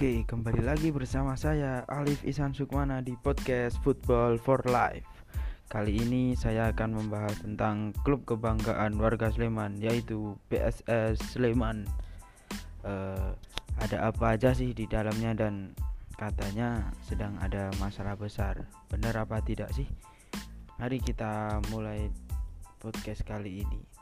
Oke, kembali lagi bersama saya Alif Isan Sukmana di podcast Football for Life. Kali ini saya akan membahas tentang klub kebanggaan warga Sleman yaitu PSS Sleman. Uh, ada apa aja sih di dalamnya dan katanya sedang ada masalah besar. Benar apa tidak sih? Mari kita mulai podcast kali ini.